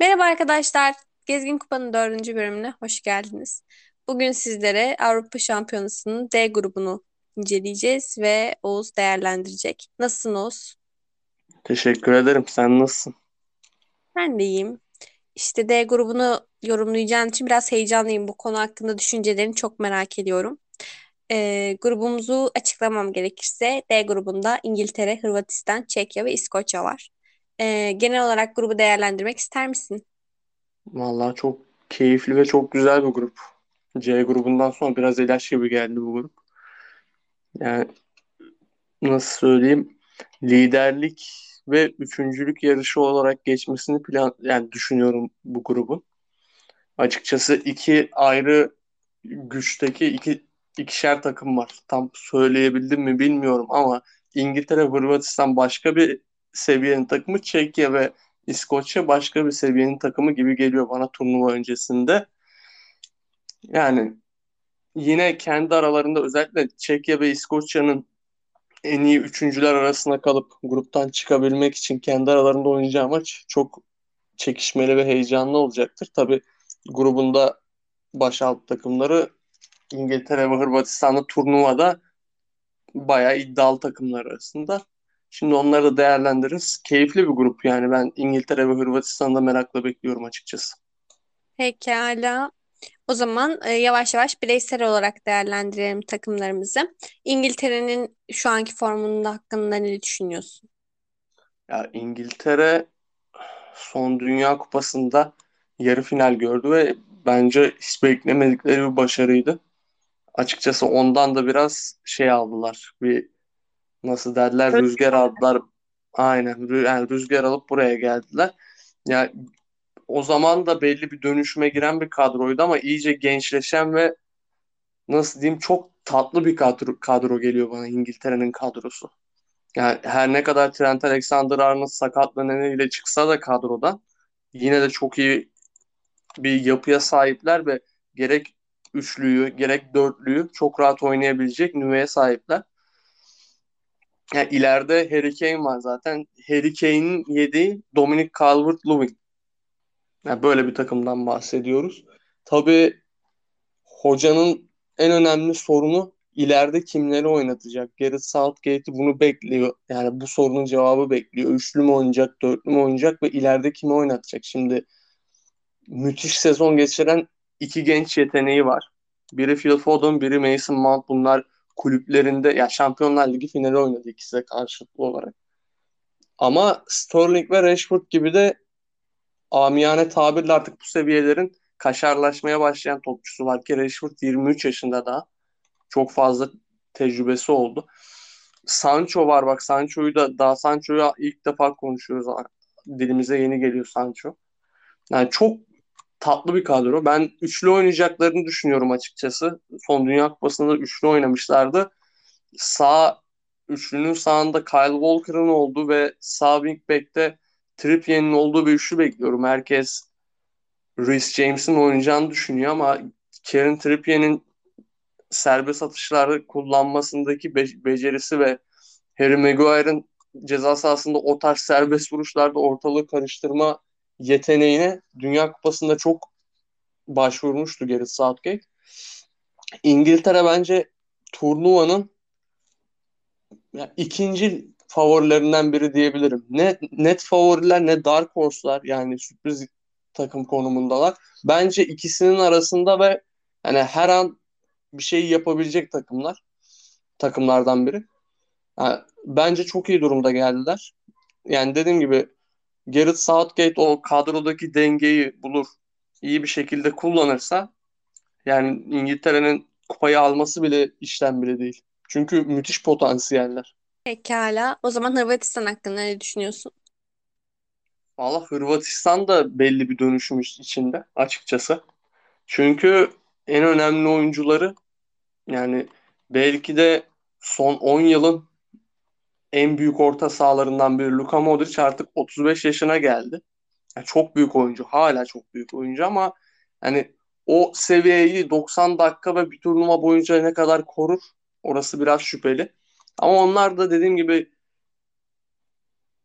Merhaba arkadaşlar. Gezgin Kupa'nın dördüncü bölümüne hoş geldiniz. Bugün sizlere Avrupa Şampiyonası'nın D grubunu inceleyeceğiz ve Oğuz değerlendirecek. Nasılsın Oğuz? Teşekkür ederim. Sen nasılsın? Ben de iyiyim. İşte D grubunu yorumlayacağın için biraz heyecanlıyım. Bu konu hakkında düşüncelerini çok merak ediyorum. Ee, grubumuzu açıklamam gerekirse D grubunda İngiltere, Hırvatistan, Çekya ve İskoçya var. Ee, genel olarak grubu değerlendirmek ister misin? Vallahi çok keyifli ve çok güzel bir grup. C grubundan sonra biraz ilaç gibi geldi bu grup. Yani nasıl söyleyeyim? Liderlik ve üçüncülük yarışı olarak geçmesini plan yani düşünüyorum bu grubun. Açıkçası iki ayrı güçteki iki ikişer takım var. Tam söyleyebildim mi bilmiyorum ama İngiltere, Hırvatistan başka bir seviyenin takımı, Çekya ve İskoçya başka bir seviyenin takımı gibi geliyor bana turnuva öncesinde. Yani yine kendi aralarında özellikle Çekya ve İskoçya'nın en iyi üçüncüler arasında kalıp gruptan çıkabilmek için kendi aralarında oynayacağı maç çok çekişmeli ve heyecanlı olacaktır. Tabii grubunda baş alt takımları İngiltere ve Hırvatistan'da turnuvada bayağı iddialı takımlar arasında. Şimdi onları da değerlendiririz. Keyifli bir grup yani ben İngiltere ve Hırvatistan'da merakla bekliyorum açıkçası. Pekala. O zaman e, yavaş yavaş bireysel olarak değerlendirelim takımlarımızı. İngiltere'nin şu anki formunun hakkında ne düşünüyorsun? Ya İngiltere son Dünya Kupası'nda yarı final gördü ve bence hiç beklemedikleri bir başarıydı. Açıkçası ondan da biraz şey aldılar. Bir nasıl derler rüzgar aldılar. Aynen yani rüzgar alıp buraya geldiler. Ya o zaman da belli bir dönüşüme giren bir kadroydu ama iyice gençleşen ve nasıl diyeyim çok tatlı bir kadro, kadro geliyor bana İngiltere'nin kadrosu. Yani her ne kadar Trent Alexander-Arnold sakatlığı nedeniyle çıksa da kadrodan yine de çok iyi bir yapıya sahipler ve gerek üçlüyü gerek dörtlüyü çok rahat oynayabilecek nüveye sahipler. Yani ileride Harry Kane var zaten. Harry Kane'in yediği Dominic Calvert-Lewin. Yani böyle bir takımdan bahsediyoruz. Tabii hocanın en önemli sorunu ileride kimleri oynatacak? Gareth Southgate bunu bekliyor. Yani bu sorunun cevabı bekliyor. Üçlü mü oynayacak, dörtlü mü oynayacak ve ileride kimi oynatacak? Şimdi müthiş sezon geçiren iki genç yeteneği var. Biri Phil Foden, biri Mason Mount. Bunlar kulüplerinde ya Şampiyonlar Ligi finali oynadı ikisi de karşılıklı olarak. Ama Sterling ve Rashford gibi de amiyane tabirle artık bu seviyelerin kaşarlaşmaya başlayan topçusu var ki Rashford 23 yaşında daha. Çok fazla tecrübesi oldu. Sancho var bak Sancho'yu da daha Sancho'yu ilk defa konuşuyoruz. Dilimize yeni geliyor Sancho. Yani çok tatlı bir kadro. Ben üçlü oynayacaklarını düşünüyorum açıkçası. Son Dünya Kupası'nda üçlü oynamışlardı. Sağ üçlünün sağında Kyle Walker'ın olduğu ve sağ wingback'te Trippier'in olduğu bir üçlü bekliyorum. Herkes Reece James'in oynayacağını düşünüyor ama Kieran Trippier'in serbest atışları kullanmasındaki be- becerisi ve Harry Maguire'ın ceza sahasında o tarz serbest vuruşlarda ortalığı karıştırma yeteneğine Dünya Kupası'nda çok başvurmuştu Gareth Southgate. İngiltere bence turnuvanın ya, ikinci favorilerinden biri diyebilirim. Ne net favoriler ne dark horse'lar yani sürpriz takım konumundalar. Bence ikisinin arasında ve yani her an bir şey yapabilecek takımlar. Takımlardan biri. Yani bence çok iyi durumda geldiler. Yani dediğim gibi Gareth Southgate o kadrodaki dengeyi bulur. iyi bir şekilde kullanırsa yani İngiltere'nin kupayı alması bile işten bile değil. Çünkü müthiş potansiyeller. Pekala. O zaman Hırvatistan hakkında ne düşünüyorsun? Valla Hırvatistan da belli bir dönüşüm içinde açıkçası. Çünkü en önemli oyuncuları yani belki de son 10 yılın en büyük orta sahalarından biri Luka Modric artık 35 yaşına geldi. Yani çok büyük oyuncu. Hala çok büyük oyuncu ama hani o seviyeyi 90 dakika ve bir turnuva boyunca ne kadar korur orası biraz şüpheli. Ama onlar da dediğim gibi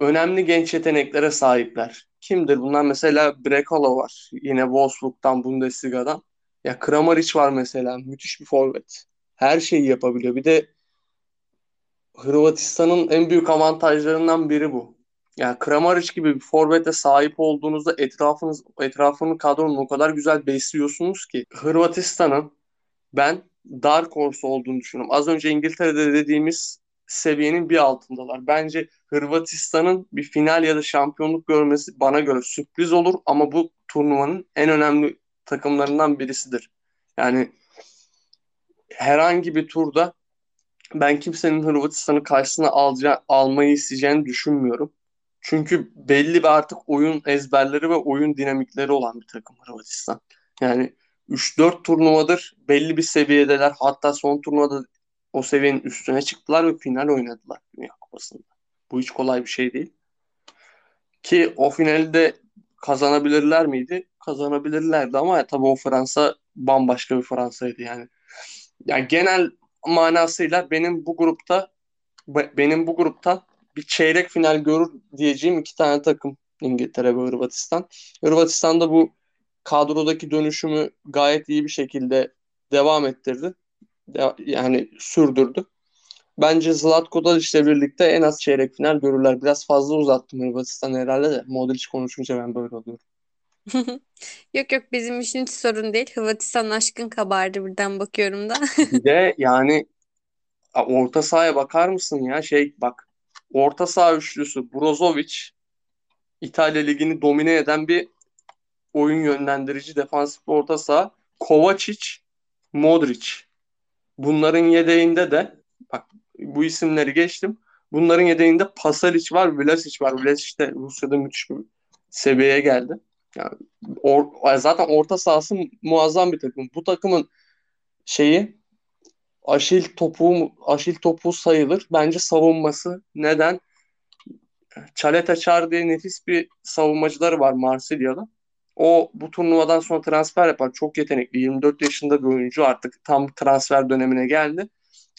önemli genç yeteneklere sahipler. Kimdir bunlar? Mesela Brekalo var. Yine Wolfsburg'dan, Bundesliga'dan. Ya Kramaric var mesela. Müthiş bir forvet. Her şeyi yapabiliyor. Bir de Hırvatistan'ın en büyük avantajlarından biri bu. Yani Kramaric gibi bir forvete sahip olduğunuzda etrafınız etrafını kadronun o kadar güzel besliyorsunuz ki Hırvatistan'ın ben Dark Horse olduğunu düşünüyorum. Az önce İngiltere'de dediğimiz seviyenin bir altındalar. Bence Hırvatistan'ın bir final ya da şampiyonluk görmesi bana göre sürpriz olur ama bu turnuvanın en önemli takımlarından birisidir. Yani herhangi bir turda ben kimsenin Hırvatistan'ı karşısına alacağı, almayı isteyeceğini düşünmüyorum. Çünkü belli bir artık oyun ezberleri ve oyun dinamikleri olan bir takım Hırvatistan. Yani 3-4 turnuvadır belli bir seviyedeler. Hatta son turnuvada o seviyenin üstüne çıktılar ve final oynadılar Dünya Kupası'nda. Bu hiç kolay bir şey değil. Ki o finali de kazanabilirler miydi? Kazanabilirlerdi ama tabii o Fransa bambaşka bir Fransa'ydı yani. Yani genel manasıyla benim bu grupta benim bu gruptan bir çeyrek final görür diyeceğim iki tane takım İngiltere ve Hırvatistan. Hırvatistan da bu kadrodaki dönüşümü gayet iyi bir şekilde devam ettirdi. De, yani sürdürdü. Bence Zlatko Dalic ile birlikte en az çeyrek final görürler. Biraz fazla uzattım Hırvatistan herhalde de. Modric konuşunca ben böyle oluyorum. Yok yok bizim için hiç sorun değil. Hırvatistan aşkın kabardı birden bakıyorum da. Bir de yani orta sahaya bakar mısın ya? Şey bak orta saha üçlüsü Brozovic İtalya Ligi'ni domine eden bir oyun yönlendirici defansif orta saha. Kovacic, Modric. Bunların yedeğinde de bak bu isimleri geçtim. Bunların yedeğinde Pasalic var, Vlasic var. Vlasic de Rusya'da müthiş bir seviyeye geldi. Yani or, zaten orta sahası muazzam bir takım. Bu takımın şeyi aşil topu aşil topu sayılır. Bence savunması. Neden? Çaleta Çar diye nefis bir savunmacıları var Marsilya'da. O bu turnuvadan sonra transfer yapar. Çok yetenekli. 24 yaşında bir oyuncu artık tam transfer dönemine geldi.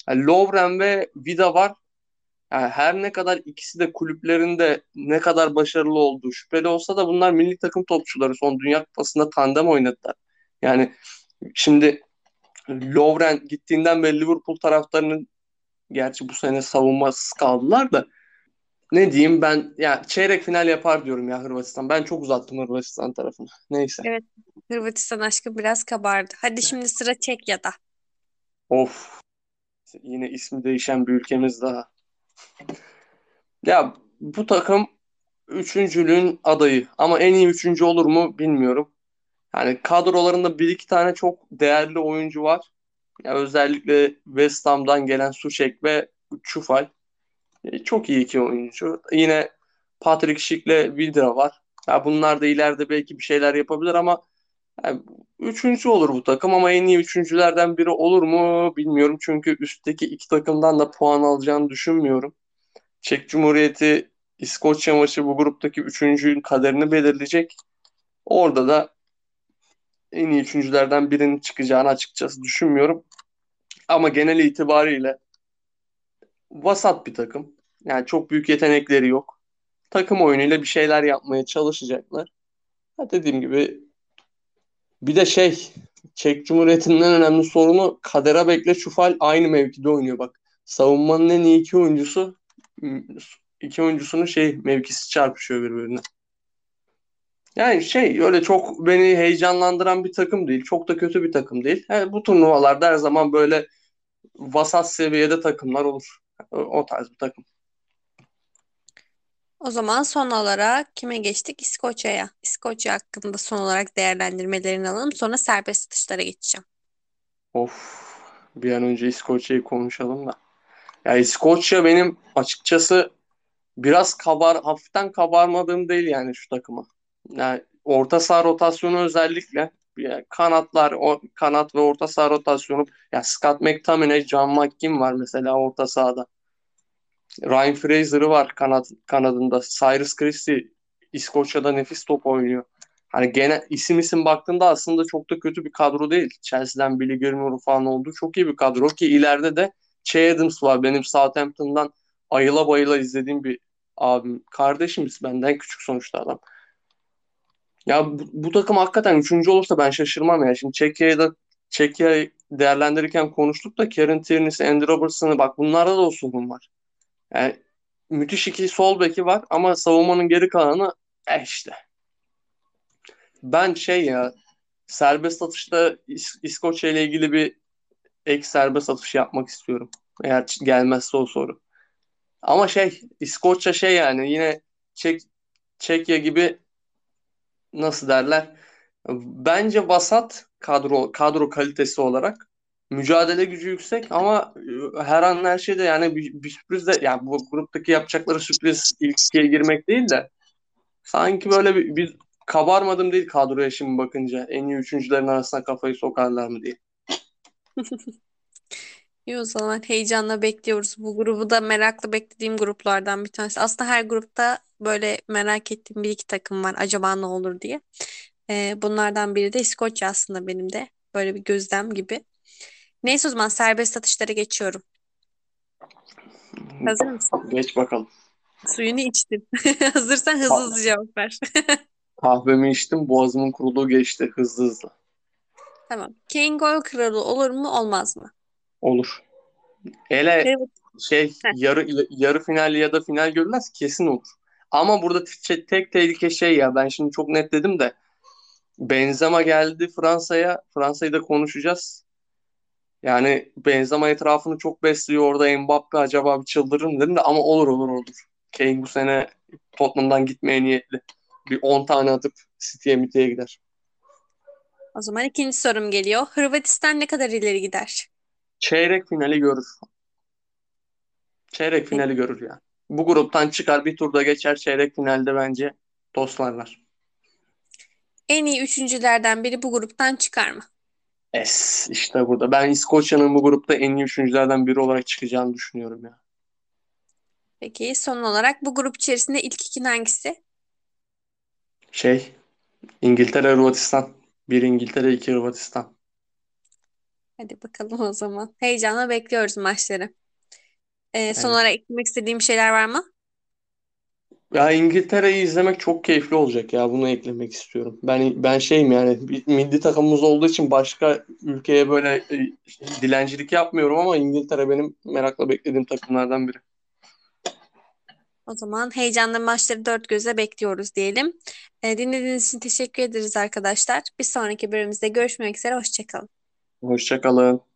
Yani Lovren ve Vida var. Yani her ne kadar ikisi de kulüplerinde ne kadar başarılı olduğu şüpheli olsa da bunlar milli takım topçuları. Son Dünya Kupası'nda tandem oynadılar. Yani şimdi Lovren gittiğinden beri Liverpool taraftarının gerçi bu sene savunmasız kaldılar da ne diyeyim ben ya yani çeyrek final yapar diyorum ya Hırvatistan. Ben çok uzattım Hırvatistan tarafını. Neyse. Evet. Hırvatistan aşkı biraz kabardı. Hadi şimdi sıra Çekya'da. Of. Yine ismi değişen bir ülkemiz daha. Ya bu takım üçüncülüğün adayı ama en iyi üçüncü olur mu bilmiyorum. Yani kadrolarında bir iki tane çok değerli oyuncu var. Ya özellikle West Ham'dan gelen Suçek ve Çufal. E, çok iyi iki oyuncu. Yine Patrick Schick'le Vidra var. Ya bunlar da ileride belki bir şeyler yapabilir ama üçüncü olur bu takım ama en iyi üçüncülerden biri olur mu bilmiyorum. Çünkü üstteki iki takımdan da puan alacağını düşünmüyorum. Çek Cumhuriyeti İskoçya maçı bu gruptaki üçüncünün kaderini belirleyecek. Orada da en iyi üçüncülerden birinin çıkacağını açıkçası düşünmüyorum. Ama genel itibariyle vasat bir takım. Yani çok büyük yetenekleri yok. Takım oyunuyla bir şeyler yapmaya çalışacaklar. Ha dediğim gibi bir de şey Çek Cumhuriyeti'nin en önemli sorunu Kadera Bekle Çufal aynı mevkide oynuyor bak. Savunmanın en iyi iki oyuncusu iki oyuncusunun şey mevkisi çarpışıyor birbirine. Yani şey öyle çok beni heyecanlandıran bir takım değil. Çok da kötü bir takım değil. Yani bu turnuvalarda her zaman böyle vasat seviyede takımlar olur. O tarz bir takım. O zaman son olarak kime geçtik? İskoçya'ya. İskoçya hakkında son olarak değerlendirmelerini alalım. Sonra serbest atışlara geçeceğim. Of. Bir an önce İskoçya'yı konuşalım da. Ya İskoçya benim açıkçası biraz kabar hafiften kabarmadığım değil yani şu takıma. Yani orta saha rotasyonu özellikle yani kanatlar, o kanat ve orta saha rotasyonu ya Scott McTominay, John McGinn var mesela orta sahada. Ryan Fraser'ı var kanat kanadında. Cyrus Christie İskoçya'da nefis top oynuyor. Hani gene isim isim baktığında aslında çok da kötü bir kadro değil. Chelsea'den Billy Gilmore falan olduğu çok iyi bir kadro ki ileride de Che Adams var. Benim Southampton'dan ayıla bayıla izlediğim bir abim. Kardeşimiz benden küçük sonuçta adam. Ya bu, bu takım hakikaten üçüncü olursa ben şaşırmam ya. Şimdi Çekya'yı da Çekya'yı değerlendirirken konuştuk da Kieran Tierney'si, Andy Robertson'ı bak bunlarda da o sorun var. Yani müthiş iki sol beki var ama savunmanın geri kalanı eh işte. Ben şey ya serbest atışta İs- İskoçya ile ilgili bir ek serbest atış yapmak istiyorum. Eğer gelmezse o soru. Ama şey İskoçya şey yani yine Çek Çekya gibi nasıl derler? Bence vasat kadro kadro kalitesi olarak mücadele gücü yüksek ama e, her an her şeyde yani bir, bir sürpriz de yani bu gruptaki yapacakları sürpriz ilk ikiye girmek değil de sanki böyle bir, bir kabarmadım değil kadroya şimdi bakınca en iyi üçüncülerin arasına kafayı sokarlar mı diye. İyi o zaman heyecanla bekliyoruz. Bu grubu da meraklı beklediğim gruplardan bir tanesi. Aslında her grupta böyle merak ettiğim bir iki takım var. Acaba ne olur diye. Ee, bunlardan biri de İskoçya aslında benim de. Böyle bir gözlem gibi. Neyse o zaman serbest atışlara geçiyorum. Hazır mısın? Geç bakalım. Suyunu içtin. Hazırsan hızlı Ka- hızlı cevap ver. kahvemi içtim boğazımın kuruluğu geçti hızlı hızlı. Tamam. Kane gol kralı olur mu olmaz mı? Olur. Hele Evet. şey Heh, yarı yarı final ya da final görülmez kesin olur. Ama burada te- tek tehlike şey ya ben şimdi çok net dedim de Benzema geldi Fransa'ya. Fransa'yı da konuşacağız. Yani Benzema etrafını çok besliyor orada Mbappe acaba bir çıldırır mı dedim de ama olur olur olur. Kane bu sene Tottenham'dan gitmeye niyetli. Bir 10 tane atıp City'ye miteye gider. o zaman ikinci sorum geliyor. Hırvatistan ne kadar ileri gider? Çeyrek finali görür. Çeyrek finali görür ya. Bu gruptan çıkar bir turda geçer çeyrek finalde bence toslarlar. En iyi üçüncülerden biri bu gruptan çıkar mı? Es işte burada. Ben İskoçya'nın bu grupta en iyi üçüncülerden biri olarak çıkacağını düşünüyorum ya. Peki son olarak bu grup içerisinde ilk ikin hangisi? Şey İngiltere Hırvatistan. Bir İngiltere iki Hırvatistan. Hadi bakalım o zaman. Heyecanla bekliyoruz maçları. Ee, son Evet. olarak eklemek istediğim şeyler var mı? Ya İngiltere'yi izlemek çok keyifli olacak ya. Bunu eklemek istiyorum. Ben ben şeyim yani bir milli takımımız olduğu için başka ülkeye böyle e, dilencilik yapmıyorum ama İngiltere benim merakla beklediğim takımlardan biri. O zaman heyecanla maçları dört gözle bekliyoruz diyelim. Ee, dinlediğiniz için teşekkür ederiz arkadaşlar. Bir sonraki bölümümüzde görüşmek üzere. Hoşça kalın. Hoşça kalın.